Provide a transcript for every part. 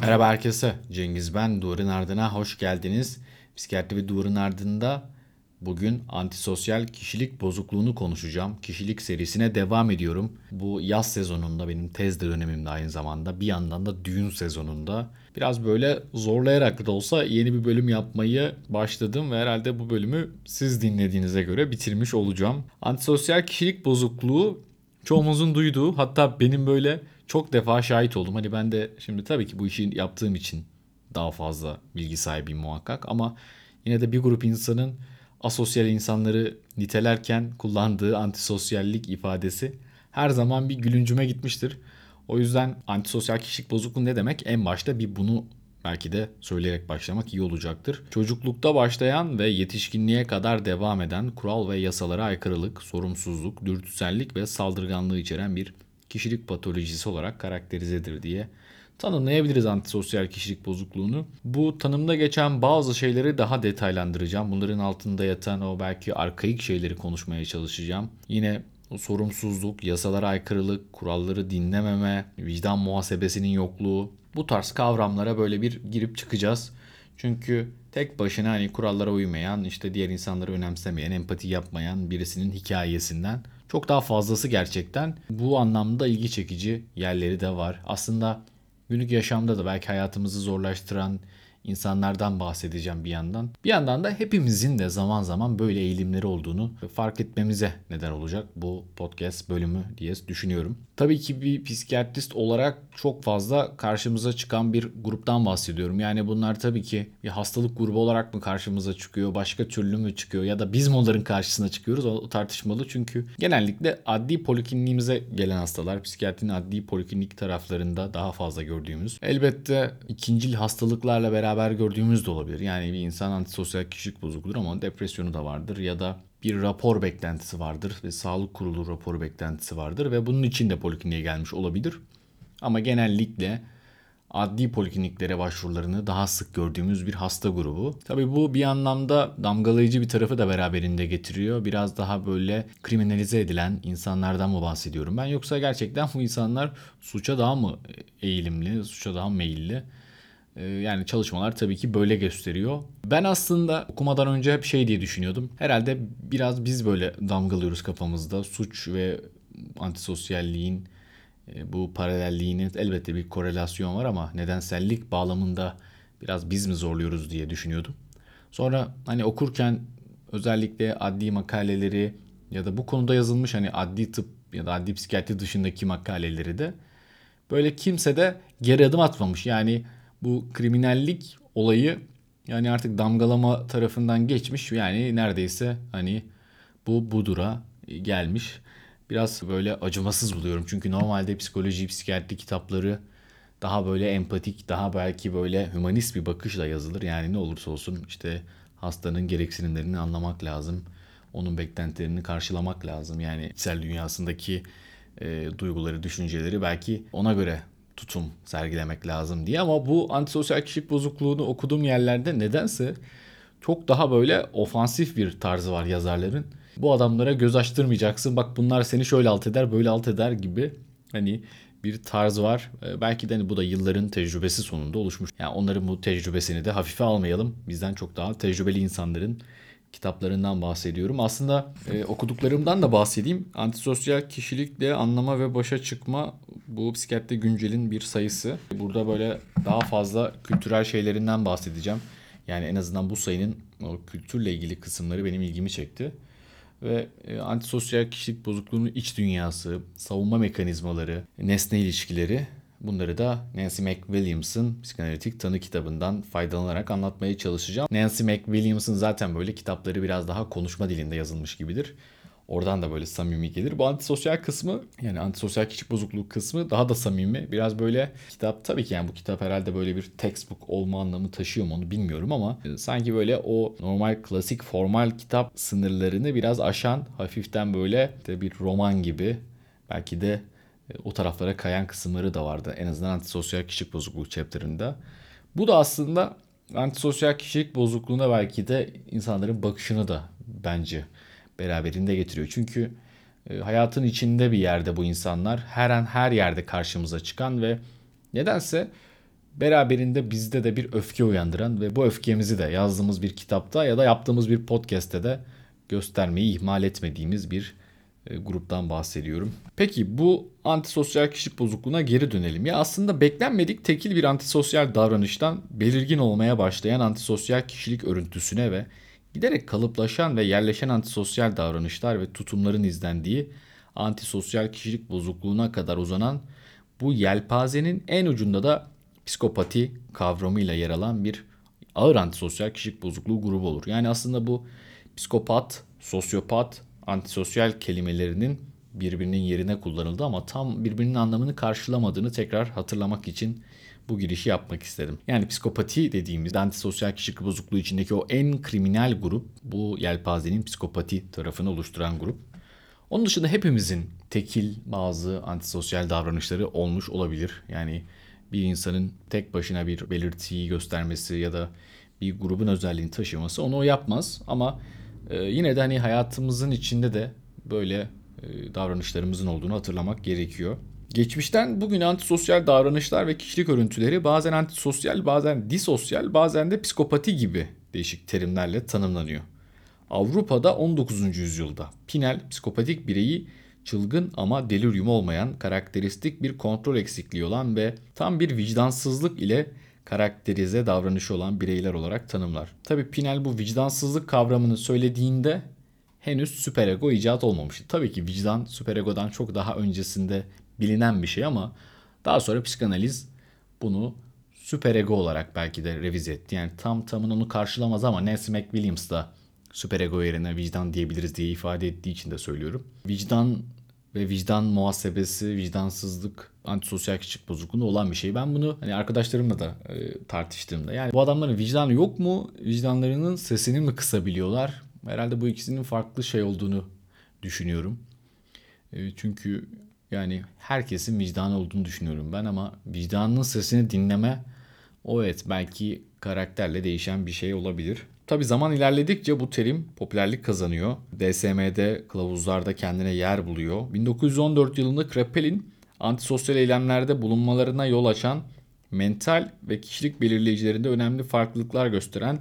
Merhaba herkese. Cengiz ben. Duvarın Ardına hoş geldiniz. Psikiyatri ve Duvarın Ardında bugün antisosyal kişilik bozukluğunu konuşacağım. Kişilik serisine devam ediyorum. Bu yaz sezonunda benim tez dönemimde aynı zamanda bir yandan da düğün sezonunda biraz böyle zorlayarak da olsa yeni bir bölüm yapmayı başladım ve herhalde bu bölümü siz dinlediğinize göre bitirmiş olacağım. Antisosyal kişilik bozukluğu çoğumuzun duyduğu hatta benim böyle çok defa şahit oldum. Hani ben de şimdi tabii ki bu işi yaptığım için daha fazla bilgi sahibiyim muhakkak ama yine de bir grup insanın asosyal insanları nitelerken kullandığı antisosyallik ifadesi her zaman bir gülüncüme gitmiştir. O yüzden antisosyal kişilik bozukluğu ne demek? En başta bir bunu belki de söyleyerek başlamak iyi olacaktır. Çocuklukta başlayan ve yetişkinliğe kadar devam eden kural ve yasalara aykırılık, sorumsuzluk, dürtüsellik ve saldırganlığı içeren bir kişilik patolojisi olarak karakterizedir diye tanımlayabiliriz antisosyal kişilik bozukluğunu. Bu tanımda geçen bazı şeyleri daha detaylandıracağım. Bunların altında yatan o belki arkaik şeyleri konuşmaya çalışacağım. Yine sorumsuzluk, yasalara aykırılık, kuralları dinlememe, vicdan muhasebesinin yokluğu bu tarz kavramlara böyle bir girip çıkacağız. Çünkü tek başına hani kurallara uymayan, işte diğer insanları önemsemeyen, empati yapmayan birisinin hikayesinden çok daha fazlası gerçekten bu anlamda ilgi çekici yerleri de var. Aslında günlük yaşamda da belki hayatımızı zorlaştıran insanlardan bahsedeceğim bir yandan. Bir yandan da hepimizin de zaman zaman böyle eğilimleri olduğunu fark etmemize neden olacak bu podcast bölümü diye düşünüyorum. Tabii ki bir psikiyatrist olarak çok fazla karşımıza çıkan bir gruptan bahsediyorum. Yani bunlar tabii ki bir hastalık grubu olarak mı karşımıza çıkıyor, başka türlü mü çıkıyor ya da biz mi onların karşısına çıkıyoruz o tartışmalı. Çünkü genellikle adli polikliniğimize gelen hastalar psikiyatrinin adli poliklinik taraflarında daha fazla gördüğümüz. Elbette ikincil hastalıklarla beraber gördüğümüz de olabilir. Yani bir insan antisosyal kişilik bozukluğudur ama depresyonu da vardır ya da bir rapor beklentisi vardır ve sağlık kurulu raporu beklentisi vardır ve bunun için de polikliniğe gelmiş olabilir. Ama genellikle adli polikliniklere başvurularını daha sık gördüğümüz bir hasta grubu. Tabii bu bir anlamda damgalayıcı bir tarafı da beraberinde getiriyor. Biraz daha böyle kriminalize edilen insanlardan mı bahsediyorum ben yoksa gerçekten bu insanlar suça daha mı eğilimli, suça daha meyilli? Ee, yani çalışmalar tabii ki böyle gösteriyor. Ben aslında okumadan önce hep şey diye düşünüyordum. Herhalde biraz biz böyle damgalıyoruz kafamızda. Suç ve antisosyalliğin e, bu paralelliğinin elbette bir korelasyon var ama nedensellik bağlamında biraz biz mi zorluyoruz diye düşünüyordum. Sonra hani okurken özellikle adli makaleleri ya da bu konuda yazılmış hani adli tıp ya da adli psikiyatri dışındaki makaleleri de böyle kimse de geri adım atmamış. Yani bu kriminallik olayı yani artık damgalama tarafından geçmiş. Yani neredeyse hani bu budura gelmiş. Biraz böyle acımasız buluyorum. Çünkü normalde psikoloji, psikiyatri kitapları daha böyle empatik, daha belki böyle humanist bir bakışla yazılır. Yani ne olursa olsun işte hastanın gereksinimlerini anlamak lazım. Onun beklentilerini karşılamak lazım. Yani içsel dünyasındaki e, duyguları, düşünceleri belki ona göre tutum sergilemek lazım diye ama bu antisosyal kişilik bozukluğunu okuduğum yerlerde nedense çok daha böyle ofansif bir tarzı var yazarların. Bu adamlara göz açtırmayacaksın. Bak bunlar seni şöyle alt eder, böyle alt eder gibi hani bir tarz var. Ee, belki de hani bu da yılların tecrübesi sonunda oluşmuş. Yani onların bu tecrübesini de hafife almayalım. Bizden çok daha tecrübeli insanların kitaplarından bahsediyorum. Aslında e, okuduklarımdan da bahsedeyim. Antisosyal kişilikle anlama ve başa çıkma bu psikiyatri güncelin bir sayısı. Burada böyle daha fazla kültürel şeylerinden bahsedeceğim. Yani en azından bu sayının o kültürle ilgili kısımları benim ilgimi çekti. Ve e, antisosyal kişilik bozukluğunun iç dünyası, savunma mekanizmaları, nesne ilişkileri Bunları da Nancy McWilliams'ın psikanalitik tanı kitabından faydalanarak anlatmaya çalışacağım. Nancy McWilliams'ın zaten böyle kitapları biraz daha konuşma dilinde yazılmış gibidir. Oradan da böyle samimi gelir. Bu antisosyal kısmı yani antisosyal kişilik bozukluğu kısmı daha da samimi. Biraz böyle kitap tabii ki yani bu kitap herhalde böyle bir textbook olma anlamı taşıyor mu onu bilmiyorum ama e, sanki böyle o normal klasik formal kitap sınırlarını biraz aşan hafiften böyle de bir roman gibi belki de o taraflara kayan kısımları da vardı. En azından antisosyal kişilik bozukluğu chapter'ında. Bu da aslında antisosyal kişilik bozukluğuna belki de insanların bakışını da bence beraberinde getiriyor. Çünkü E, hayatın içinde bir yerde bu insanlar. Her an her yerde karşımıza çıkan ve nedense beraberinde bizde de bir öfke uyandıran ve bu öfkemizi de yazdığımız bir kitapta ya da yaptığımız bir podcast'te de göstermeyi ihmal etmediğimiz bir e, gruptan bahsediyorum. Peki bu antisosyal kişilik bozukluğuna geri dönelim. Ya aslında beklenmedik tekil bir antisosyal davranıştan belirgin olmaya başlayan antisosyal kişilik örüntüsüne ve giderek kalıplaşan ve yerleşen antisosyal davranışlar ve tutumların izlendiği antisosyal kişilik bozukluğuna kadar uzanan bu yelpazenin en ucunda da psikopati kavramıyla yer alan bir ağır antisosyal kişilik bozukluğu grubu olur. Yani aslında bu psikopat, sosyopat, antisosyal kelimelerinin birbirinin yerine kullanıldı ama tam birbirinin anlamını karşılamadığını tekrar hatırlamak için bu girişi yapmak istedim. Yani psikopati dediğimiz antisosyal kişilik bozukluğu içindeki o en kriminal grup bu yelpazenin psikopati tarafını oluşturan grup. Onun dışında hepimizin tekil bazı antisosyal davranışları olmuş olabilir. Yani bir insanın tek başına bir belirtiyi göstermesi ya da bir grubun özelliğini taşıması onu o yapmaz ama e, yine de hani hayatımızın içinde de böyle e, davranışlarımızın olduğunu hatırlamak gerekiyor. Geçmişten bugün antisosyal davranışlar ve kişilik örüntüleri bazen antisosyal, bazen disosyal, bazen de psikopati gibi değişik terimlerle tanımlanıyor. Avrupa'da 19. yüzyılda Pinel psikopatik bireyi çılgın ama delirium olmayan, karakteristik bir kontrol eksikliği olan ve tam bir vicdansızlık ile karakterize davranışı olan bireyler olarak tanımlar. Tabi Pinel bu vicdansızlık kavramını söylediğinde henüz süperego icat olmamıştı. Tabii ki vicdan süperegodan çok daha öncesinde bilinen bir şey ama daha sonra psikanaliz bunu süperego olarak belki de revize etti. Yani tam tamın onu karşılamaz ama Nancy McWilliams da süperego yerine vicdan diyebiliriz diye ifade ettiği için de söylüyorum. Vicdan ve vicdan muhasebesi, vicdansızlık, antisosyal kişilik bozukluğu olan bir şey. Ben bunu hani arkadaşlarımla da e, tartıştığımda yani bu adamların vicdanı yok mu? Vicdanlarının sesini mi kısabiliyorlar? Herhalde bu ikisinin farklı şey olduğunu düşünüyorum. E, çünkü yani herkesin vicdanı olduğunu düşünüyorum ben ama vicdanının sesini dinleme o evet belki karakterle değişen bir şey olabilir. Tabi zaman ilerledikçe bu terim popülerlik kazanıyor. DSM'de kılavuzlarda kendine yer buluyor. 1914 yılında Kraepelin antisosyal eylemlerde bulunmalarına yol açan mental ve kişilik belirleyicilerinde önemli farklılıklar gösteren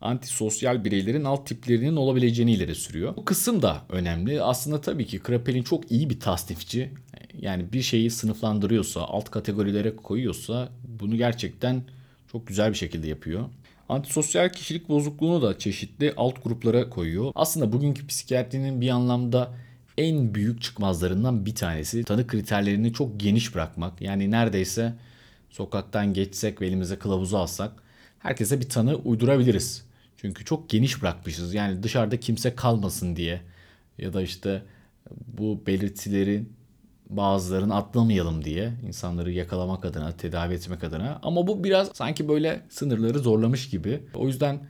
antisosyal bireylerin alt tiplerinin olabileceğini ileri sürüyor. Bu kısım da önemli. Aslında tabii ki Kraepelin çok iyi bir tasnifçi. Yani bir şeyi sınıflandırıyorsa, alt kategorilere koyuyorsa bunu gerçekten çok güzel bir şekilde yapıyor. Antisosyal kişilik bozukluğunu da çeşitli alt gruplara koyuyor. Aslında bugünkü psikiyatrinin bir anlamda en büyük çıkmazlarından bir tanesi tanı kriterlerini çok geniş bırakmak. Yani neredeyse sokaktan geçsek ve elimize kılavuzu alsak herkese bir tanı uydurabiliriz. Çünkü çok geniş bırakmışız. Yani dışarıda kimse kalmasın diye ya da işte bu belirtilerin bazılarını atlamayalım diye insanları yakalamak adına, tedavi etmek adına. Ama bu biraz sanki böyle sınırları zorlamış gibi. O yüzden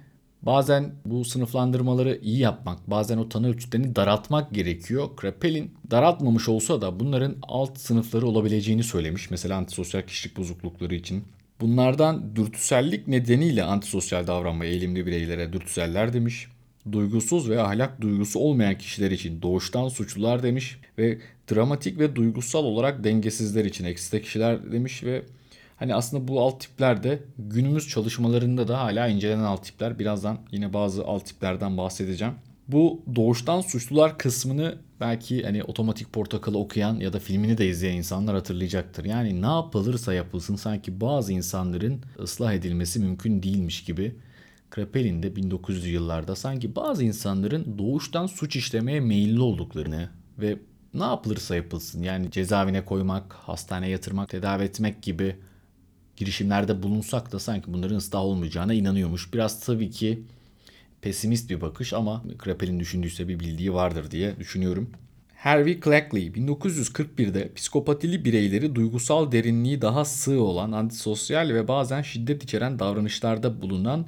bazen bu sınıflandırmaları iyi yapmak, bazen o tanı ölçütlerini daraltmak gerekiyor. Krapelin daraltmamış olsa da bunların alt sınıfları olabileceğini söylemiş. Mesela antisosyal kişilik bozuklukları için. Bunlardan dürtüsellik nedeniyle antisosyal davranma eğilimli bireylere dürtüseller demiş duygusuz ve ahlak duygusu olmayan kişiler için doğuştan suçlular demiş ve dramatik ve duygusal olarak dengesizler için eksiste kişiler demiş ve hani aslında bu alt tipler de günümüz çalışmalarında da hala incelenen alt tipler. Birazdan yine bazı alt tiplerden bahsedeceğim. Bu doğuştan suçlular kısmını belki hani otomatik portakalı okuyan ya da filmini de izleyen insanlar hatırlayacaktır. Yani ne yapılırsa yapılsın sanki bazı insanların ıslah edilmesi mümkün değilmiş gibi Krapelin de 1900'lü yıllarda sanki bazı insanların doğuştan suç işlemeye meyilli olduklarını ve ne yapılırsa yapılsın yani cezaevine koymak, hastaneye yatırmak, tedavi etmek gibi girişimlerde bulunsak da sanki bunların ıslah olmayacağına inanıyormuş. Biraz tabii ki pesimist bir bakış ama Krapel'in düşündüyse bir bildiği vardır diye düşünüyorum. Harvey Clackley 1941'de psikopatili bireyleri duygusal derinliği daha sığ olan antisosyal ve bazen şiddet içeren davranışlarda bulunan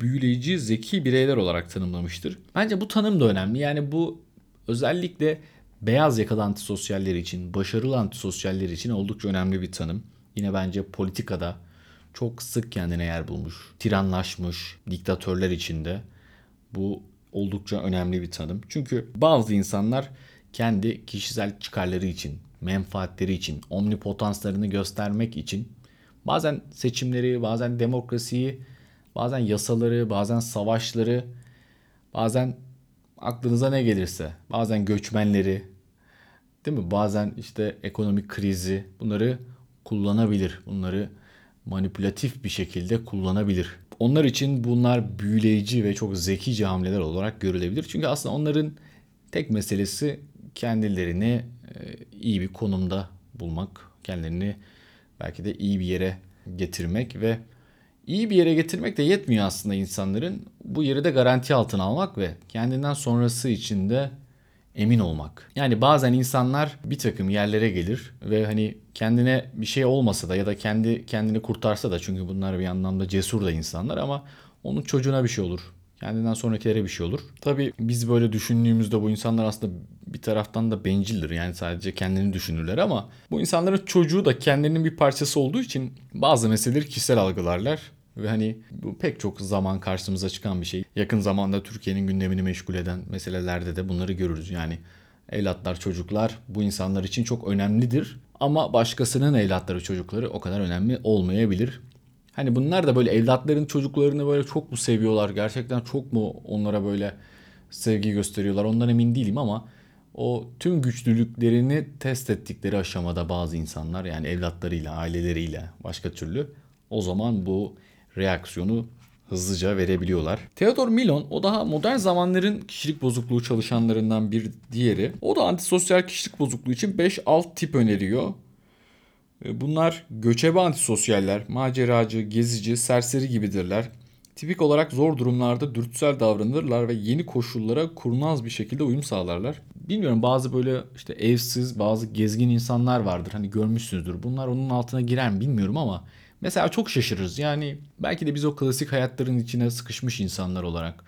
büyüleyici, zeki bireyler olarak tanımlamıştır. Bence bu tanım da önemli. Yani bu özellikle beyaz yakalı antisosyaller için, başarılı antisosyaller için oldukça önemli bir tanım. Yine bence politikada çok sık kendine yer bulmuş, tiranlaşmış diktatörler içinde bu oldukça önemli bir tanım. Çünkü bazı insanlar kendi kişisel çıkarları için, menfaatleri için, omnipotanslarını göstermek için bazen seçimleri, bazen demokrasiyi, bazen yasaları, bazen savaşları, bazen aklınıza ne gelirse, bazen göçmenleri, değil mi? Bazen işte ekonomik krizi bunları kullanabilir. Bunları manipülatif bir şekilde kullanabilir. Onlar için bunlar büyüleyici ve çok zekice hamleler olarak görülebilir. Çünkü aslında onların tek meselesi kendilerini e, iyi bir konumda bulmak, kendilerini belki de iyi bir yere getirmek ve iyi bir yere getirmek de yetmiyor aslında insanların. Bu yeri de garanti altına almak ve kendinden sonrası için de emin olmak. Yani bazen insanlar bir takım yerlere gelir ve hani kendine bir şey olmasa da ya da kendi kendini kurtarsa da çünkü bunlar bir anlamda cesur da insanlar ama onun çocuğuna bir şey olur. Kendinden sonrakilere bir şey olur. Tabii biz böyle düşündüğümüzde bu insanlar aslında bir taraftan da bencildir. Yani sadece kendini düşünürler ama bu insanların çocuğu da kendinin bir parçası olduğu için bazı meseleleri kişisel algılarlar. Ve hani bu pek çok zaman karşımıza çıkan bir şey. Yakın zamanda Türkiye'nin gündemini meşgul eden meselelerde de bunları görürüz. Yani evlatlar, çocuklar bu insanlar için çok önemlidir. Ama başkasının evlatları, çocukları o kadar önemli olmayabilir. Hani bunlar da böyle evlatların çocuklarını böyle çok mu seviyorlar? Gerçekten çok mu onlara böyle sevgi gösteriyorlar? Ondan emin değilim ama o tüm güçlülüklerini test ettikleri aşamada bazı insanlar yani evlatlarıyla, aileleriyle başka türlü o zaman bu reaksiyonu hızlıca verebiliyorlar. Theodor Milon o daha modern zamanların kişilik bozukluğu çalışanlarından bir diğeri. O da antisosyal kişilik bozukluğu için 5 alt tip öneriyor. E, bunlar göçebe antisosyaller, maceracı, gezici, serseri gibidirler. Tipik olarak zor durumlarda dürtüsel davranırlar ve yeni koşullara kurnaz bir şekilde uyum sağlarlar. Bilmiyorum bazı böyle işte evsiz, bazı gezgin insanlar vardır. Hani görmüşsünüzdür. Bunlar onun altına girer mi bilmiyorum ama Mesela çok şaşırırız. Yani belki de biz o klasik hayatların içine sıkışmış insanlar olarak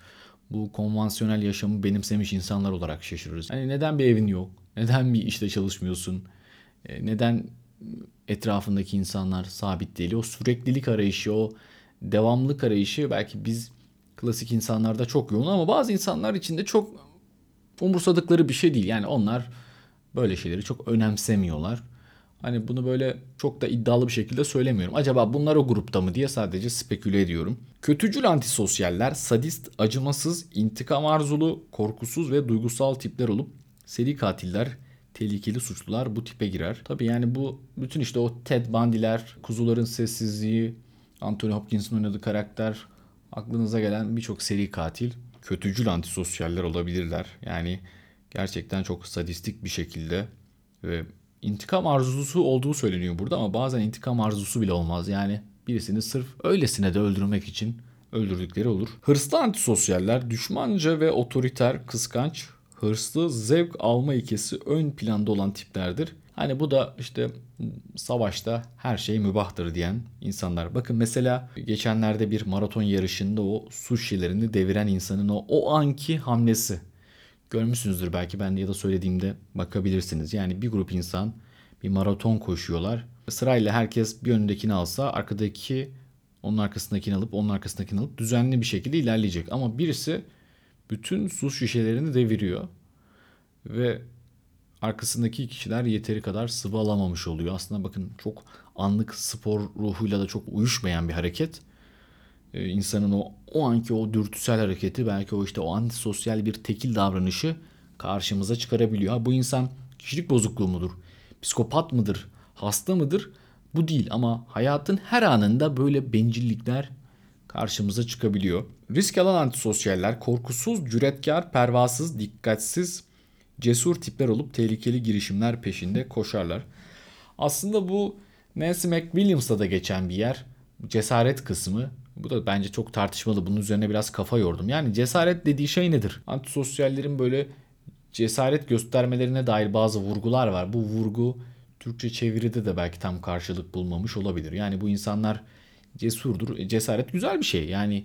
bu konvansiyonel yaşamı benimsemiş insanlar olarak şaşırırız. Hani neden bir evin yok? Neden bir işte çalışmıyorsun? E, neden etrafındaki insanlar sabit değil? O süreklilik arayışı, o devamlılık arayışı belki biz klasik insanlarda çok yoğun ama bazı insanlar için de çok umursadıkları bir şey değil. Yani onlar böyle şeyleri çok önemsemiyorlar. Hani bunu böyle çok da iddialı bir şekilde söylemiyorum. Acaba bunlar o grupta mı diye sadece speküle ediyorum. Kötücül antisosyaller sadist, acımasız, intikam arzulu, korkusuz ve duygusal tipler olup seri katiller, tehlikeli suçlular bu tipe girer. Tabi yani bu bütün işte o Ted Bundy'ler, Kuzuların Sessizliği, Anthony Hopkins'in oynadığı karakter, aklınıza gelen birçok seri katil kötücül antisosyaller olabilirler. Yani gerçekten çok sadistik bir şekilde ve intikam arzusu olduğu söyleniyor burada ama bazen intikam arzusu bile olmaz. Yani birisini sırf öylesine de öldürmek için öldürdükleri olur. Hırslı antisosyaller düşmanca ve otoriter, kıskanç, hırslı, zevk alma ikisi ön planda olan tiplerdir. Hani bu da işte savaşta her şey mübahtır diyen insanlar. Bakın mesela geçenlerde bir maraton yarışında o su şişelerini deviren insanın o, o anki hamlesi görmüşsünüzdür belki ben de ya da söylediğimde bakabilirsiniz. Yani bir grup insan bir maraton koşuyorlar. Sırayla herkes bir önündekini alsa arkadaki onun arkasındakini alıp onun arkasındakini alıp düzenli bir şekilde ilerleyecek. Ama birisi bütün su şişelerini deviriyor ve arkasındaki kişiler yeteri kadar sıvı alamamış oluyor. Aslında bakın çok anlık spor ruhuyla da çok uyuşmayan bir hareket. Ee, insanın o o anki o dürtüsel hareketi belki o işte o antisosyal bir tekil davranışı karşımıza çıkarabiliyor. Ha, bu insan kişilik bozukluğu mudur? Psikopat mıdır? Hasta mıdır? Bu değil ama hayatın her anında böyle bencillikler karşımıza çıkabiliyor. Risk alan antisosyaller korkusuz, cüretkar, pervasız, dikkatsiz, cesur tipler olup tehlikeli girişimler peşinde koşarlar. Aslında bu Nancy McWilliams'da da geçen bir yer. Cesaret kısmı bu da bence çok tartışmalı. Bunun üzerine biraz kafa yordum. Yani cesaret dediği şey nedir? Antisosyallerin böyle cesaret göstermelerine dair bazı vurgular var. Bu vurgu Türkçe çeviride de belki tam karşılık bulmamış olabilir. Yani bu insanlar cesurdur. E, cesaret güzel bir şey. Yani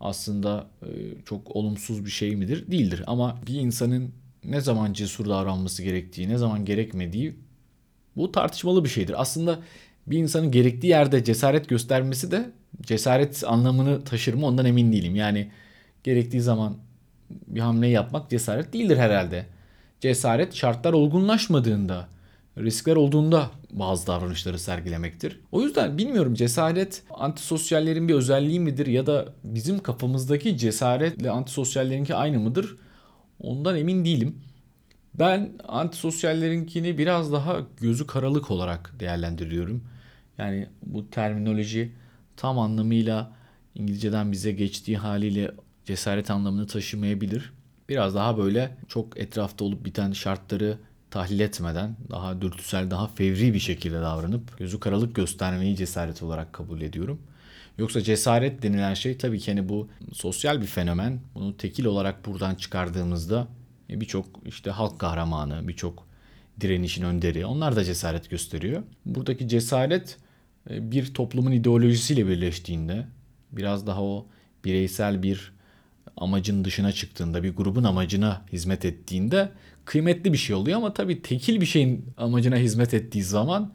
aslında e, çok olumsuz bir şey midir? Değildir. Ama bir insanın ne zaman cesur davranması gerektiği, ne zaman gerekmediği bu tartışmalı bir şeydir. Aslında bir insanın gerektiği yerde cesaret göstermesi de cesaret anlamını taşır mı ondan emin değilim. Yani gerektiği zaman bir hamle yapmak cesaret değildir herhalde. Cesaret şartlar olgunlaşmadığında, riskler olduğunda bazı davranışları sergilemektir. O yüzden bilmiyorum cesaret antisosyallerin bir özelliği midir ya da bizim kafamızdaki cesaretle antisosyallerinki aynı mıdır? Ondan emin değilim. Ben antisosyallerinkini biraz daha gözü karalık olarak değerlendiriyorum. Yani bu terminoloji tam anlamıyla İngilizceden bize geçtiği haliyle cesaret anlamını taşımayabilir. Biraz daha böyle çok etrafta olup biten şartları tahlil etmeden daha dürtüsel, daha fevri bir şekilde davranıp gözü karalık göstermeyi cesaret olarak kabul ediyorum. Yoksa cesaret denilen şey tabii ki hani bu sosyal bir fenomen. Bunu tekil olarak buradan çıkardığımızda e, birçok işte halk kahramanı, birçok direnişin önderi onlar da cesaret gösteriyor. Buradaki cesaret bir toplumun ideolojisiyle birleştiğinde biraz daha o bireysel bir amacın dışına çıktığında, bir grubun amacına hizmet ettiğinde kıymetli bir şey oluyor ama tabii tekil bir şeyin amacına hizmet ettiği zaman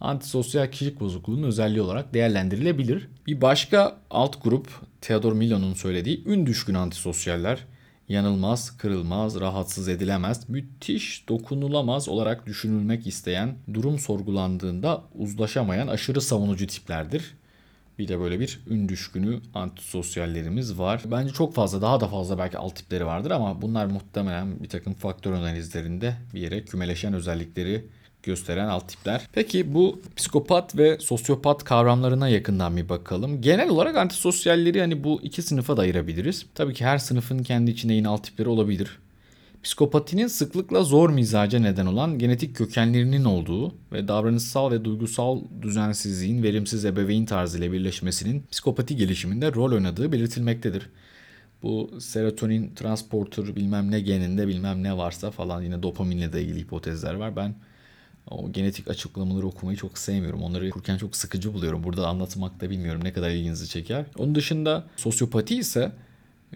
antisosyal kişilik bozukluğunun özelliği olarak değerlendirilebilir. Bir başka alt grup Theodor Milon'un söylediği ün düşkün antisosyaller yanılmaz, kırılmaz, rahatsız edilemez, müthiş, dokunulamaz olarak düşünülmek isteyen, durum sorgulandığında uzlaşamayan aşırı savunucu tiplerdir. Bir de böyle bir ün düşkünü antisosyallerimiz var. Bence çok fazla daha da fazla belki alt tipleri vardır ama bunlar muhtemelen bir takım faktör analizlerinde bir yere kümeleşen özellikleri gösteren alt tipler. Peki bu psikopat ve sosyopat kavramlarına yakından bir bakalım. Genel olarak antisosyalleri hani bu iki sınıfa da ayırabiliriz. Tabii ki her sınıfın kendi içinde yine alt tipleri olabilir. Psikopatinin sıklıkla zor mizaca neden olan genetik kökenlerinin olduğu ve davranışsal ve duygusal düzensizliğin verimsiz ebeveyn tarzıyla birleşmesinin psikopati gelişiminde rol oynadığı belirtilmektedir. Bu serotonin transporter bilmem ne geninde bilmem ne varsa falan yine dopaminle de ilgili hipotezler var. Ben o genetik açıklamaları okumayı çok sevmiyorum. Onları okurken çok sıkıcı buluyorum. Burada anlatmak da bilmiyorum ne kadar ilginizi çeker. Onun dışında sosyopati ise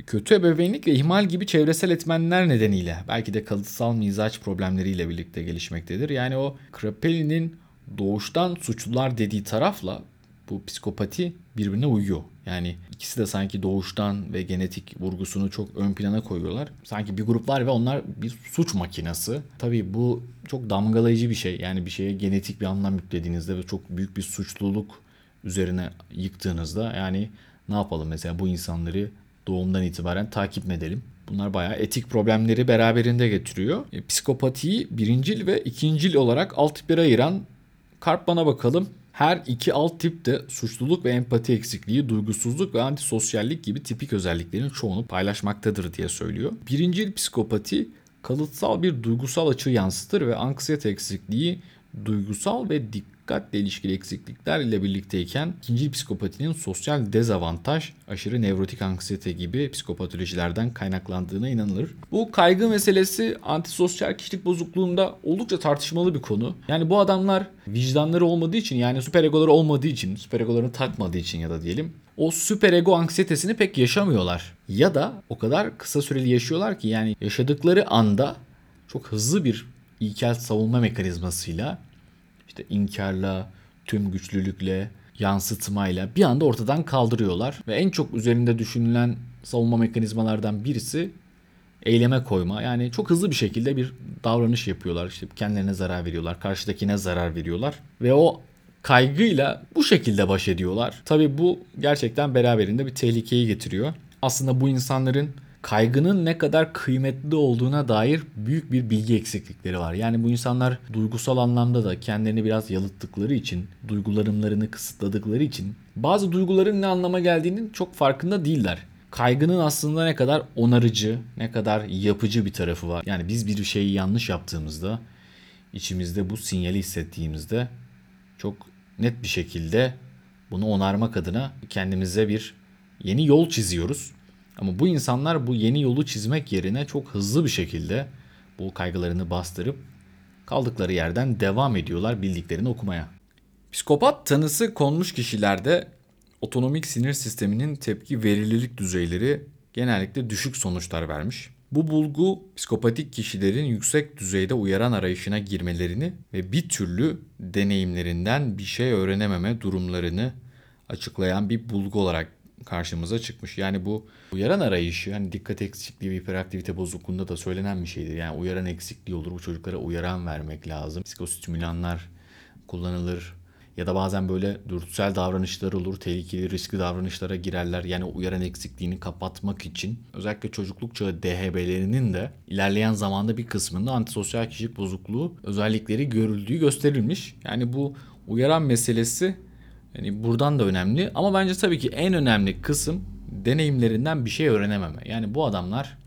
kötü ebeveynlik ve ihmal gibi çevresel etmenler nedeniyle belki de kalıtsal mizaç problemleriyle birlikte gelişmektedir. Yani o Kraepeli'nin doğuştan suçlular dediği tarafla bu psikopati birbirine uyuyor. Yani ikisi de sanki doğuştan ve genetik vurgusunu çok ön plana koyuyorlar. Sanki bir grup var ve onlar bir suç makinesi. Tabii bu çok damgalayıcı bir şey. Yani bir şeye genetik bir anlam yüklediğinizde ve çok büyük bir suçluluk üzerine yıktığınızda yani ne yapalım mesela bu insanları doğumdan itibaren takip mi edelim? Bunlar bayağı etik problemleri beraberinde getiriyor. E, psikopatiyi birincil ve ikincil olarak alt tiplere ayıran Karpman'a bakalım. Her iki alt tip de suçluluk ve empati eksikliği, duygusuzluk ve antisosyallik gibi tipik özelliklerin çoğunu paylaşmaktadır diye söylüyor. Birincil psikopati kalıtsal bir duygusal açı yansıtır ve anksiyete eksikliği duygusal ve dikkat dikkatle ilişkili eksiklikler ile birlikteyken ikinci psikopatinin sosyal dezavantaj, aşırı nevrotik anksiyete gibi psikopatolojilerden kaynaklandığına inanılır. Bu kaygı meselesi antisosyal kişilik bozukluğunda oldukça tartışmalı bir konu. Yani bu adamlar vicdanları olmadığı için yani süper egoları olmadığı için, süper egolarını takmadığı için ya da diyelim o süper ego anksiyetesini pek yaşamıyorlar. Ya da o kadar kısa süreli yaşıyorlar ki yani yaşadıkları anda çok hızlı bir ilkel savunma mekanizmasıyla işte inkarla, tüm güçlülükle, yansıtmayla bir anda ortadan kaldırıyorlar. Ve en çok üzerinde düşünülen savunma mekanizmalardan birisi eyleme koyma. Yani çok hızlı bir şekilde bir davranış yapıyorlar. İşte kendilerine zarar veriyorlar, karşıdakine zarar veriyorlar. Ve o kaygıyla bu şekilde baş ediyorlar. Tabii bu gerçekten beraberinde bir tehlikeyi getiriyor. Aslında bu insanların kaygının ne kadar kıymetli olduğuna dair büyük bir bilgi eksiklikleri var. Yani bu insanlar duygusal anlamda da kendilerini biraz yalıttıkları için, duygularımlarını kısıtladıkları için bazı duyguların ne anlama geldiğinin çok farkında değiller. Kaygının aslında ne kadar onarıcı, ne kadar yapıcı bir tarafı var. Yani biz bir şeyi yanlış yaptığımızda, içimizde bu sinyali hissettiğimizde çok net bir şekilde bunu onarmak adına kendimize bir yeni yol çiziyoruz ama bu insanlar bu yeni yolu çizmek yerine çok hızlı bir şekilde bu kaygılarını bastırıp kaldıkları yerden devam ediyorlar bildiklerini okumaya. Psikopat tanısı konmuş kişilerde otonomik sinir sisteminin tepki verimlilik düzeyleri genellikle düşük sonuçlar vermiş. Bu bulgu psikopatik kişilerin yüksek düzeyde uyaran arayışına girmelerini ve bir türlü deneyimlerinden bir şey öğrenememe durumlarını açıklayan bir bulgu olarak karşımıza çıkmış. Yani bu uyaran arayışı hani dikkat eksikliği ve hiperaktivite bozukluğunda da söylenen bir şeydir. Yani uyaran eksikliği olur. Bu çocuklara uyaran vermek lazım. Psikostimülanlar kullanılır. Ya da bazen böyle dürtüsel davranışlar olur. Tehlikeli riskli davranışlara girerler. Yani uyaran eksikliğini kapatmak için özellikle çocukluk çağı DHB'lerinin de ilerleyen zamanda bir kısmında antisosyal kişilik bozukluğu özellikleri görüldüğü gösterilmiş. Yani bu uyaran meselesi yani buradan da önemli ama bence tabii ki en önemli kısım deneyimlerinden bir şey öğrenememe. Yani bu adamlar,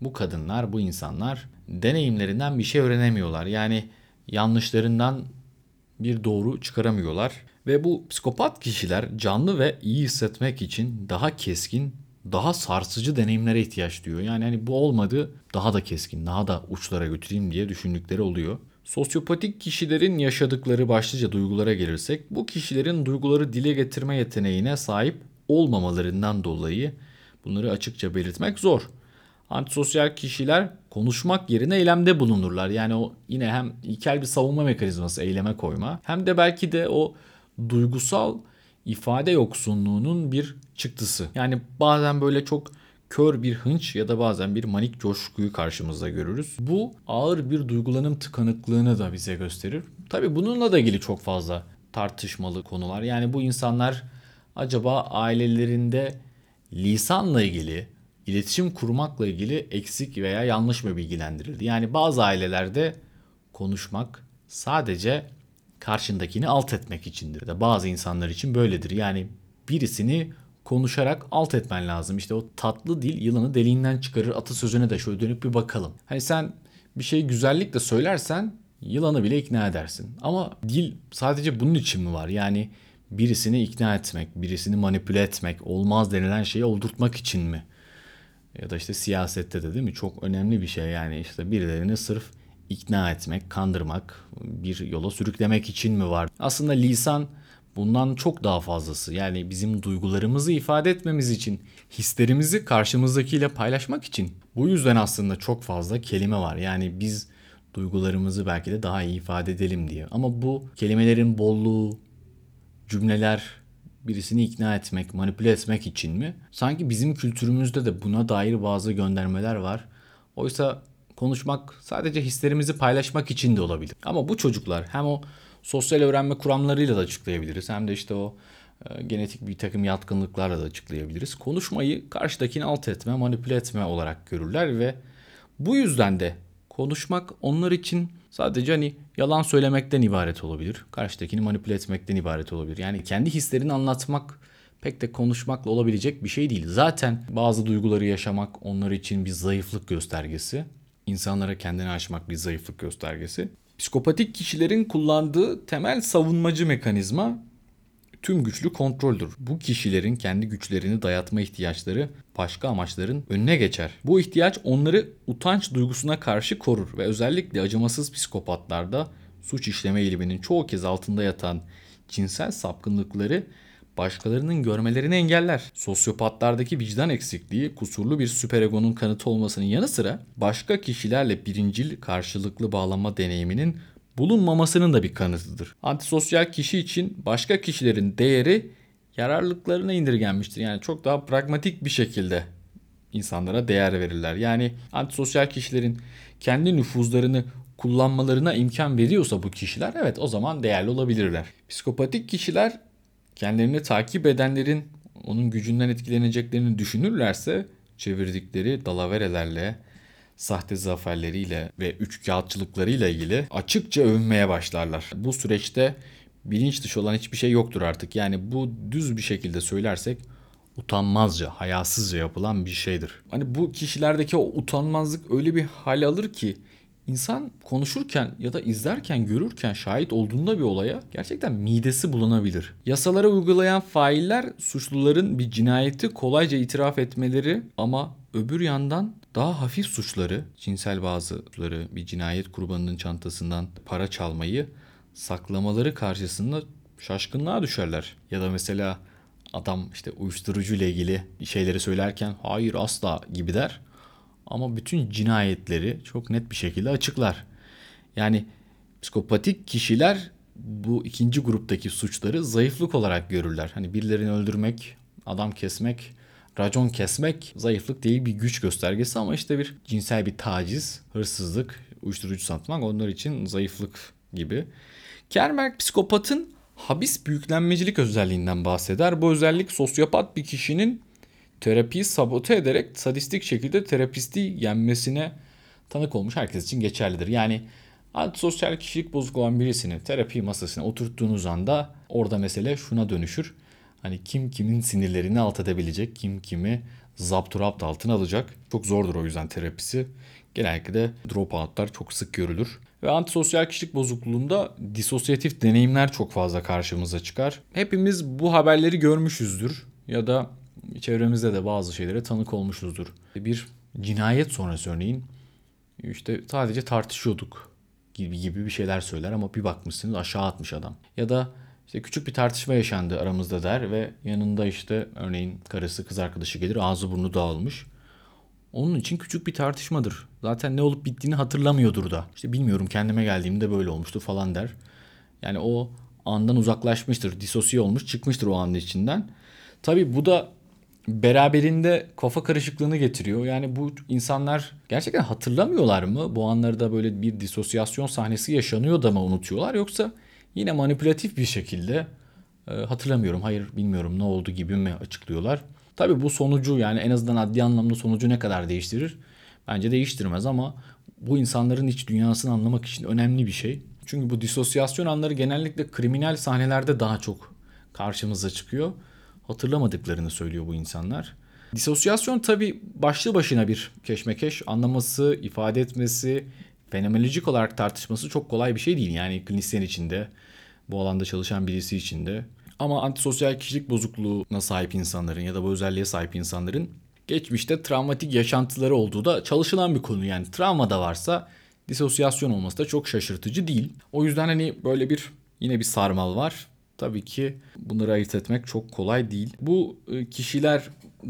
bu kadınlar, bu insanlar deneyimlerinden bir şey öğrenemiyorlar. Yani yanlışlarından bir doğru çıkaramıyorlar. Ve bu psikopat kişiler canlı ve iyi hissetmek için daha keskin, daha sarsıcı deneyimlere ihtiyaç duyuyor. Yani hani bu olmadı daha da keskin, daha da uçlara götüreyim diye düşündükleri oluyor. Sosyopatik kişilerin yaşadıkları başlıca duygulara gelirsek, bu kişilerin duyguları dile getirme yeteneğine sahip olmamalarından dolayı bunları açıkça belirtmek zor. Antisosyal kişiler konuşmak yerine eylemde bulunurlar. Yani o yine hem ilkel bir savunma mekanizması eyleme koyma hem de belki de o duygusal ifade yoksunluğunun bir çıktısı. Yani bazen böyle çok kör bir hınç ya da bazen bir manik coşkuyu karşımızda görürüz. Bu ağır bir duygulanım tıkanıklığını da bize gösterir. Tabii bununla da ilgili çok fazla tartışmalı konular. Yani bu insanlar acaba ailelerinde lisanla ilgili, iletişim kurmakla ilgili eksik veya yanlış mı bilgilendirildi? Yani bazı ailelerde konuşmak sadece karşındakini alt etmek içindir. De bazı insanlar için böyledir. Yani birisini konuşarak alt etmen lazım. İşte o tatlı dil yılanı deliğinden çıkarır atasözüne de şöyle dönüp bir bakalım. Hani sen bir şeyi güzellikle söylersen yılanı bile ikna edersin. Ama dil sadece bunun için mi var? Yani birisini ikna etmek, birisini manipüle etmek, olmaz denilen şeyi oldurtmak için mi? Ya da işte siyasette de değil mi? Çok önemli bir şey yani işte birilerini sırf ikna etmek, kandırmak, bir yola sürüklemek için mi var? Aslında lisan bundan çok daha fazlası. Yani bizim duygularımızı ifade etmemiz için, hislerimizi karşımızdakiyle paylaşmak için. Bu yüzden aslında çok fazla kelime var. Yani biz duygularımızı belki de daha iyi ifade edelim diye. Ama bu kelimelerin bolluğu, cümleler birisini ikna etmek, manipüle etmek için mi? Sanki bizim kültürümüzde de buna dair bazı göndermeler var. Oysa konuşmak sadece hislerimizi paylaşmak için de olabilir. Ama bu çocuklar hem o sosyal öğrenme kuramlarıyla da açıklayabiliriz hem de işte o e, genetik bir takım yatkınlıklarla da açıklayabiliriz. Konuşmayı karşıdakini alt etme, manipüle etme olarak görürler ve bu yüzden de konuşmak onlar için sadece hani yalan söylemekten ibaret olabilir. Karşıdakini manipüle etmekten ibaret olabilir. Yani kendi hislerini anlatmak pek de konuşmakla olabilecek bir şey değil. Zaten bazı duyguları yaşamak onlar için bir zayıflık göstergesi. İnsanlara kendini aşmak bir zayıflık göstergesi. Psikopatik kişilerin kullandığı temel savunmacı mekanizma tüm güçlü kontroldür. Bu kişilerin kendi güçlerini dayatma ihtiyaçları başka amaçların önüne geçer. Bu ihtiyaç onları utanç duygusuna karşı korur ve özellikle acımasız psikopatlarda suç işleme eğiliminin çoğu kez altında yatan cinsel sapkınlıkları başkalarının görmelerini engeller. Sosyopatlardaki vicdan eksikliği kusurlu bir süperegonun kanıtı olmasının yanı sıra başka kişilerle birincil karşılıklı bağlanma deneyiminin bulunmamasının da bir kanıtıdır. Antisosyal kişi için başka kişilerin değeri yararlılıklarına indirgenmiştir. Yani çok daha pragmatik bir şekilde insanlara değer verirler. Yani antisosyal kişilerin kendi nüfuzlarını kullanmalarına imkan veriyorsa bu kişiler evet o zaman değerli olabilirler. Psikopatik kişiler kendilerini takip edenlerin onun gücünden etkileneceklerini düşünürlerse çevirdikleri dalaverelerle, sahte zaferleriyle ve üç kağıtçılıklarıyla ilgili açıkça övünmeye başlarlar. Bu süreçte bilinç dışı olan hiçbir şey yoktur artık. Yani bu düz bir şekilde söylersek utanmazca, hayasızca yapılan bir şeydir. Hani bu kişilerdeki o utanmazlık öyle bir hal alır ki İnsan konuşurken ya da izlerken, görürken şahit olduğunda bir olaya gerçekten midesi bulanabilir. Yasalara uygulayan failler suçluların bir cinayeti kolayca itiraf etmeleri ama öbür yandan daha hafif suçları, cinsel bazıları bir cinayet kurbanının çantasından para çalmayı saklamaları karşısında şaşkınlığa düşerler. Ya da mesela adam işte uyuşturucu ile ilgili şeyleri söylerken hayır asla gibi der. Ama bütün cinayetleri çok net bir şekilde açıklar. Yani psikopatik kişiler bu ikinci gruptaki suçları zayıflık olarak görürler. Hani birilerini öldürmek adam kesmek, racon kesmek zayıflık değil bir güç göstergesi ama işte bir cinsel bir taciz, hırsızlık, uyuşturucu satmak onlar için zayıflık gibi. Kerberg psikopatın habis büyüklenmecilik özelliğinden bahseder. Bu özellik sosyopat bir kişinin terapiyi sabote ederek sadistik şekilde terapisti yenmesine tanık olmuş herkes için geçerlidir. Yani antisosyal kişilik bozuk olan birisini terapi masasına oturttuğunuz anda orada mesele şuna dönüşür. Hani kim kimin sinirlerini alt edebilecek, kim kimi zapturapt altına alacak. Çok zordur o yüzden terapisi. Genellikle de dropoutlar çok sık görülür. Ve antisosyal kişilik bozukluğunda disosyatif deneyimler çok fazla karşımıza çıkar. Hepimiz bu haberleri görmüşüzdür ya da çevremizde de bazı şeylere tanık olmuşuzdur. Bir cinayet sonrası örneğin işte sadece tartışıyorduk gibi gibi bir şeyler söyler ama bir bakmışsınız aşağı atmış adam. Ya da işte küçük bir tartışma yaşandı aramızda der ve yanında işte örneğin karısı kız arkadaşı gelir ağzı burnu dağılmış. Onun için küçük bir tartışmadır. Zaten ne olup bittiğini hatırlamıyordur da. İşte bilmiyorum kendime geldiğimde böyle olmuştu falan der. Yani o andan uzaklaşmıştır, disosiye olmuş, çıkmıştır o anın içinden. Tabii bu da beraberinde kafa karışıklığını getiriyor. Yani bu insanlar gerçekten hatırlamıyorlar mı? Bu anlarda böyle bir disosyasyon sahnesi yaşanıyor da mı unutuyorlar yoksa yine manipülatif bir şekilde e, hatırlamıyorum, hayır bilmiyorum ne oldu gibi mi açıklıyorlar? Tabi bu sonucu yani en azından adli anlamda sonucu ne kadar değiştirir? Bence değiştirmez ama bu insanların iç dünyasını anlamak için önemli bir şey. Çünkü bu disosyasyon anları genellikle kriminal sahnelerde daha çok karşımıza çıkıyor. Hatırlamadıklarını söylüyor bu insanlar. Disosyasyon tabi başlı başına bir keşmekeş. Anlaması, ifade etmesi, fenomenolojik olarak tartışması çok kolay bir şey değil. Yani klinisyen içinde, bu alanda çalışan birisi içinde ama antisosyal kişilik bozukluğuna sahip insanların ya da bu özelliğe sahip insanların geçmişte travmatik yaşantıları olduğu da çalışılan bir konu. Yani travma da varsa disosyasyon olması da çok şaşırtıcı değil. O yüzden hani böyle bir yine bir sarmal var. Tabii ki bunları ayırt etmek çok kolay değil. Bu e, kişiler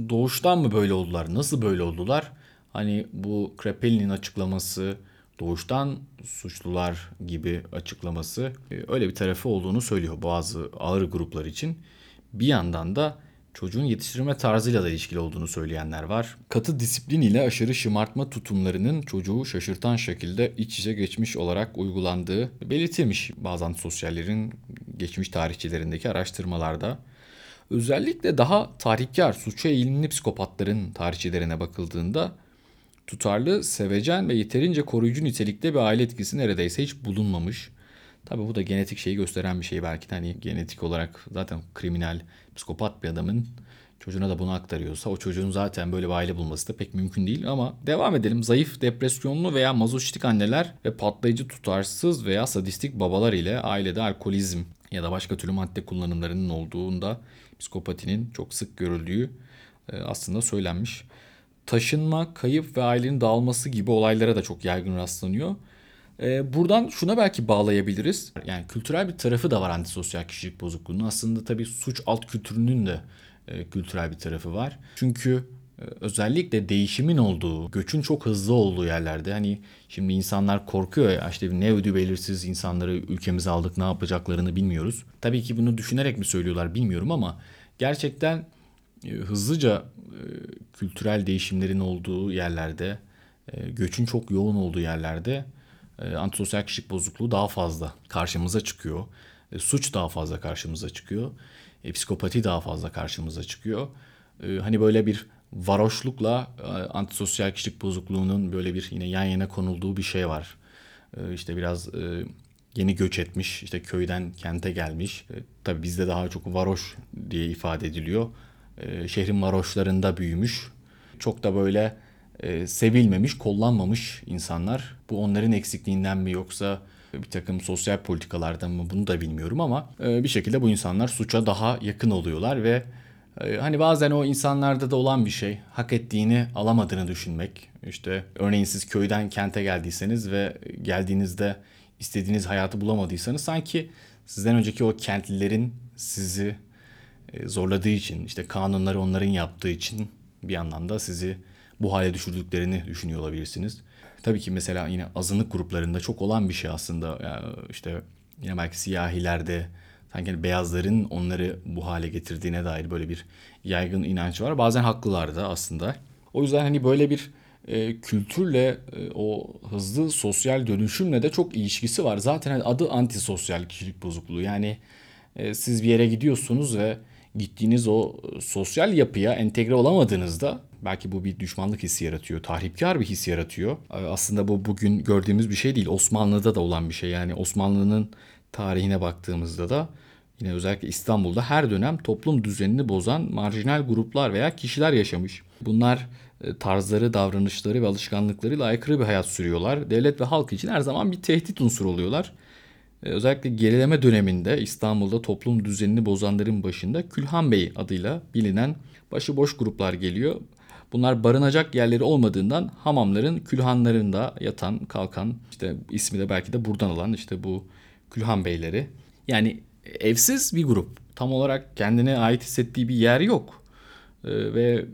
doğuştan mı böyle oldular? Nasıl böyle oldular? Hani bu Krapel'in açıklaması doğuştan suçlular gibi açıklaması e, öyle bir tarafı olduğunu söylüyor bazı ağır gruplar için. Bir yandan da çocuğun yetiştirme tarzıyla da ilişkili olduğunu söyleyenler var. Katı disiplin ile aşırı şımartma tutumlarının çocuğu şaşırtan şekilde iç içe geçmiş olarak uygulandığı belirtilmiş bazı sosyallerin geçmiş tarihçilerindeki araştırmalarda. Özellikle daha tarihkar, suça eğilimli psikopatların tarihçilerine bakıldığında tutarlı, sevecen ve yeterince koruyucu nitelikte bir aile etkisi neredeyse hiç bulunmamış. Tabi bu da genetik şeyi gösteren bir şey belki de hani genetik olarak zaten kriminal, psikopat bir adamın çocuğuna da bunu aktarıyorsa o çocuğun zaten böyle bir aile bulması da pek mümkün değil ama devam edelim. Zayıf, depresyonlu veya mazoşistik anneler ve patlayıcı tutarsız veya sadistik babalar ile ailede alkolizm ya da başka türlü madde kullanımlarının olduğunda psikopatinin çok sık görüldüğü e, aslında söylenmiş taşınma, kayıp ve ailenin dağılması gibi olaylara da çok yaygın rastlanıyor. Ee, buradan şuna belki bağlayabiliriz. Yani kültürel bir tarafı da var antisosyal kişilik bozukluğunun. Aslında tabii suç alt kültürünün de e, kültürel bir tarafı var. Çünkü e, özellikle değişimin olduğu, göçün çok hızlı olduğu yerlerde hani şimdi insanlar korkuyor ya işte ne ödü belirsiz insanları ülkemize aldık ne yapacaklarını bilmiyoruz. Tabii ki bunu düşünerek mi söylüyorlar bilmiyorum ama gerçekten e, hızlıca e, kültürel değişimlerin olduğu yerlerde, e, göçün çok yoğun olduğu yerlerde antisosyal kişilik bozukluğu daha fazla karşımıza çıkıyor. Suç daha fazla karşımıza çıkıyor. Psikopati daha fazla karşımıza çıkıyor. Hani böyle bir varoşlukla antisosyal kişilik bozukluğunun böyle bir yine yan yana konulduğu bir şey var. İşte biraz yeni göç etmiş, işte köyden kente gelmiş. Tabii bizde daha çok varoş diye ifade ediliyor. E, şehrin varoşlarında büyümüş. Çok da böyle e, sevilmemiş, kollanmamış insanlar. Bu onların eksikliğinden mi yoksa bir takım sosyal politikalardan mı bunu da bilmiyorum ama e, bir şekilde bu insanlar suça daha yakın oluyorlar ve e, hani bazen o insanlarda da olan bir şey hak ettiğini alamadığını düşünmek. İşte örneğin siz köyden kente geldiyseniz ve geldiğinizde istediğiniz hayatı bulamadıysanız sanki sizden önceki o kentlilerin sizi e, zorladığı için, işte kanunları onların yaptığı için bir yandan da sizi bu hale düşürdüklerini düşünüyor olabilirsiniz. Tabii ki mesela yine azınlık gruplarında çok olan bir şey aslında. Yani işte yine belki siyahilerde sanki hani beyazların onları bu hale getirdiğine dair böyle bir yaygın inanç var. Bazen haklılar da aslında. O yüzden hani böyle bir e, kültürle e, o hızlı sosyal dönüşümle de çok ilişkisi var. Zaten hani adı antisosyal kişilik bozukluğu. Yani e, siz bir yere gidiyorsunuz ve gittiğiniz o sosyal yapıya entegre olamadığınızda belki bu bir düşmanlık hissi yaratıyor. Tahripkar bir his yaratıyor. E, aslında bu bugün gördüğümüz bir şey değil. Osmanlı'da da olan bir şey. Yani Osmanlı'nın tarihine baktığımızda da yine özellikle İstanbul'da her dönem toplum düzenini bozan marjinal gruplar veya kişiler yaşamış. Bunlar e, tarzları, davranışları ve alışkanlıklarıyla aykırı bir hayat sürüyorlar. Devlet ve halk için her zaman bir tehdit unsuru oluyorlar. E, özellikle gerileme döneminde İstanbul'da toplum düzenini bozanların başında Külhan Bey adıyla bilinen başıboş gruplar geliyor. Bunlar barınacak yerleri olmadığından hamamların külhanlarında yatan, kalkan, işte ismi de belki de buradan alan işte bu Külhan Beyleri. Yani evsiz bir grup. Tam olarak kendine ait hissettiği bir yer yok. Ee, ve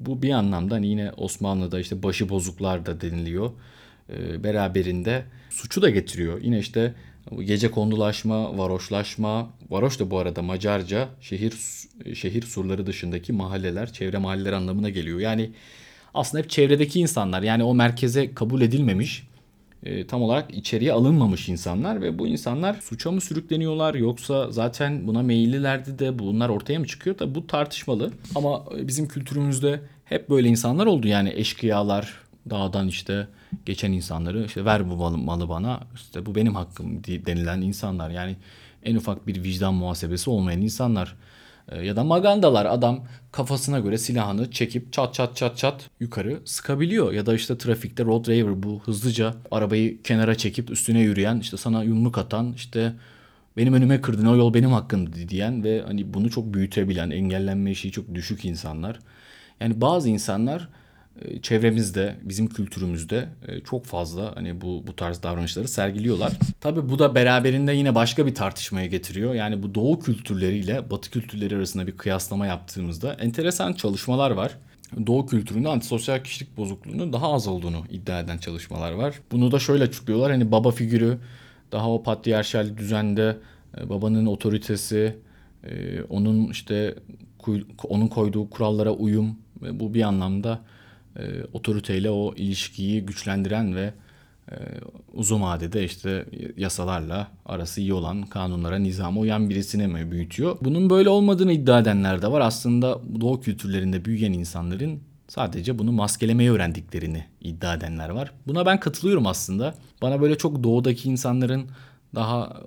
bu bir anlamda hani yine Osmanlı'da işte başı bozuklar da deniliyor. Ee, beraberinde suçu da getiriyor. Yine işte gece kondulaşma, varoşlaşma. Varoş da bu arada Macarca şehir şehir surları dışındaki mahalleler, çevre mahalleler anlamına geliyor. Yani aslında hep çevredeki insanlar yani o merkeze kabul edilmemiş e, tam olarak içeriye alınmamış insanlar ve bu insanlar suça mı sürükleniyorlar yoksa zaten buna meyillilerdi de bunlar ortaya mı çıkıyor da bu tartışmalı. Ama bizim kültürümüzde hep böyle insanlar oldu yani eşkıyalar dağdan işte geçen insanları işte ver bu malı, bana işte bu benim hakkım denilen insanlar yani en ufak bir vicdan muhasebesi olmayan insanlar. Ee, ya da magandalar adam kafasına göre silahını çekip çat çat çat çat yukarı sıkabiliyor. Ya da işte trafikte road raver bu hızlıca arabayı kenara çekip üstüne yürüyen işte sana yumruk atan işte benim önüme kırdın o yol benim hakkımdı diyen ve hani bunu çok büyütebilen engellenme işi çok düşük insanlar. Yani bazı insanlar çevremizde, bizim kültürümüzde e, çok fazla hani bu bu tarz davranışları sergiliyorlar. Tabii bu da beraberinde yine başka bir tartışmaya getiriyor. Yani bu doğu kültürleriyle batı kültürleri arasında bir kıyaslama yaptığımızda enteresan çalışmalar var. Doğu kültüründe antisosyal kişilik bozukluğunun daha az olduğunu iddia eden çalışmalar var. Bunu da şöyle açıklıyorlar. Hani baba figürü daha o patriarşal düzende e, babanın otoritesi, onun işte onun koyduğu kurallara uyum bu bir anlamda e, otoriteyle o ilişkiyi güçlendiren ve e, uzun vadede işte yasalarla arası iyi olan kanunlara, nizama uyan birisine mi büyütüyor? Bunun böyle olmadığını iddia edenler de var. Aslında doğu kültürlerinde büyüyen insanların sadece bunu maskelemeyi öğrendiklerini iddia edenler var. Buna ben katılıyorum aslında. Bana böyle çok doğudaki insanların daha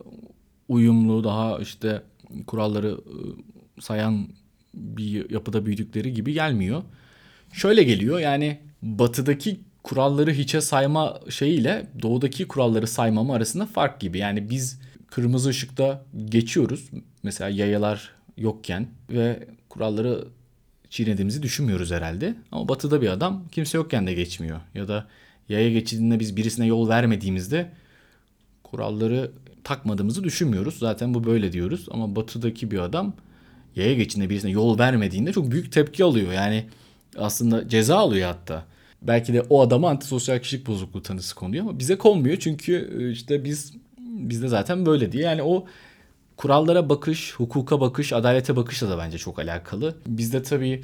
uyumlu, daha işte kuralları ıı, sayan bir yapıda büyüdükleri gibi gelmiyor şöyle geliyor yani batıdaki kuralları hiçe sayma şeyiyle doğudaki kuralları saymama arasında fark gibi. Yani biz kırmızı ışıkta geçiyoruz. Mesela yayalar yokken ve kuralları çiğnediğimizi düşünmüyoruz herhalde. Ama batıda bir adam kimse yokken de geçmiyor. Ya da yaya geçidinde biz birisine yol vermediğimizde kuralları takmadığımızı düşünmüyoruz. Zaten bu böyle diyoruz. Ama batıdaki bir adam yaya geçidinde birisine yol vermediğinde çok büyük tepki alıyor. Yani aslında ceza alıyor hatta. Belki de o adama antisosyal kişilik bozukluğu tanısı konuyor ama bize konmuyor çünkü e, işte biz bizde zaten böyle diye. Yani o kurallara bakış, hukuka bakış, adalete bakışla da bence çok alakalı. Bizde tabii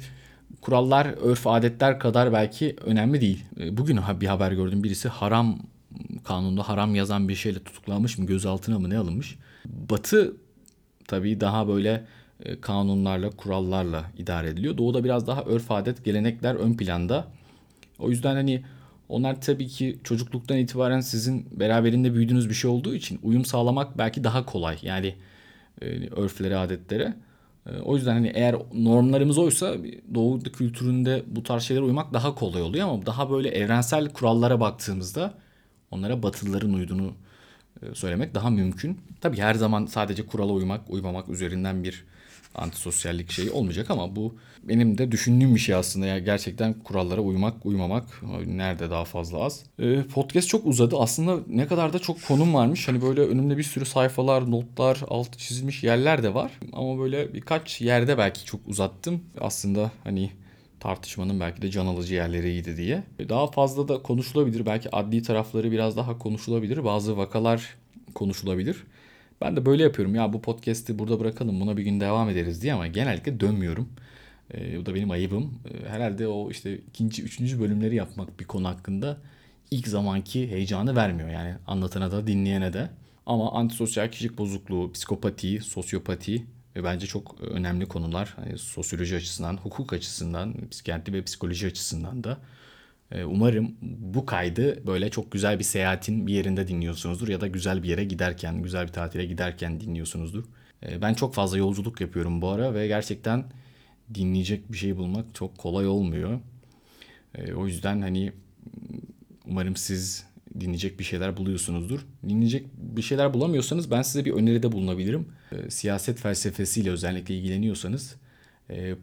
kurallar, örf, adetler kadar belki önemli değil. E, bugün bir haber gördüm birisi haram kanunda haram yazan bir şeyle tutuklanmış mı, gözaltına mı ne alınmış. Batı tabii daha böyle kanunlarla, kurallarla idare ediliyor. Doğuda biraz daha örf adet, gelenekler ön planda. O yüzden hani onlar tabii ki çocukluktan itibaren sizin beraberinde büyüdüğünüz bir şey olduğu için uyum sağlamak belki daha kolay. Yani e, örflere, adetlere. E, o yüzden hani eğer normlarımız oysa doğu kültüründe bu tarz şeylere uymak daha kolay oluyor ama daha böyle evrensel kurallara baktığımızda onlara batılıların uyduğunu söylemek daha mümkün. Tabii her zaman sadece kurala uymak, uymamak üzerinden bir antisosyallik şeyi olmayacak ama bu benim de düşündüğüm bir şey aslında. Yani gerçekten kurallara uymak, uymamak nerede daha fazla az. Ee, podcast çok uzadı. Aslında ne kadar da çok konum varmış. Hani böyle önümde bir sürü sayfalar, notlar, alt çizilmiş yerler de var. Ama böyle birkaç yerde belki çok uzattım. Aslında hani tartışmanın belki de can alıcı yerleriydi diye. Daha fazla da konuşulabilir. Belki adli tarafları biraz daha konuşulabilir. Bazı vakalar konuşulabilir. Ben de böyle yapıyorum ya bu podcast'i burada bırakalım buna bir gün devam ederiz diye ama genellikle dönmüyorum. E, bu da benim ayıbım. E, herhalde o işte ikinci, üçüncü bölümleri yapmak bir konu hakkında ilk zamanki heyecanı vermiyor. Yani anlatana da dinleyene de. Ama antisosyal kişilik bozukluğu, psikopati, sosyopati ve bence çok önemli konular. Hani sosyoloji açısından, hukuk açısından, psikiyatri ve psikoloji açısından da. E, umarım bu kaydı böyle çok güzel bir seyahatin bir yerinde dinliyorsunuzdur ya da güzel bir yere giderken, güzel bir tatile giderken dinliyorsunuzdur. E, ben çok fazla yolculuk yapıyorum bu ara ve gerçekten dinleyecek bir şey bulmak çok kolay olmuyor. E, o yüzden hani umarım siz dinleyecek bir şeyler buluyorsunuzdur. Dinleyecek bir şeyler bulamıyorsanız ben size bir öneride bulunabilirim. Siyaset felsefesiyle özellikle ilgileniyorsanız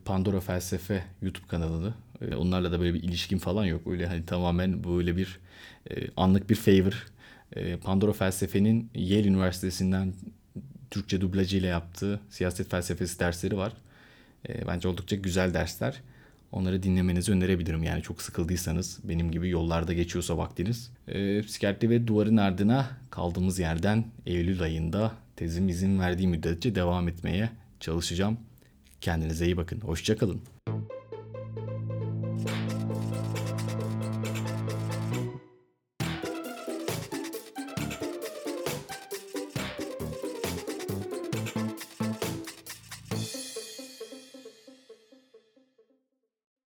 Pandora Felsefe YouTube kanalını. E, onlarla da böyle bir ilişkin falan yok. Öyle hani tamamen böyle bir e, anlık bir favor. E, Pandora Felsefe'nin Yale Üniversitesi'nden Türkçe dublajıyla yaptığı siyaset felsefesi dersleri var. E, bence oldukça güzel dersler. Onları dinlemenizi önerebilirim. Yani çok sıkıldıysanız benim gibi yollarda geçiyorsa vaktiniz. E, psikiyatri ve duvarın ardına kaldığımız yerden Eylül ayında tezim izin verdiği müddetçe devam etmeye çalışacağım. Kendinize iyi bakın. Hoşçakalın.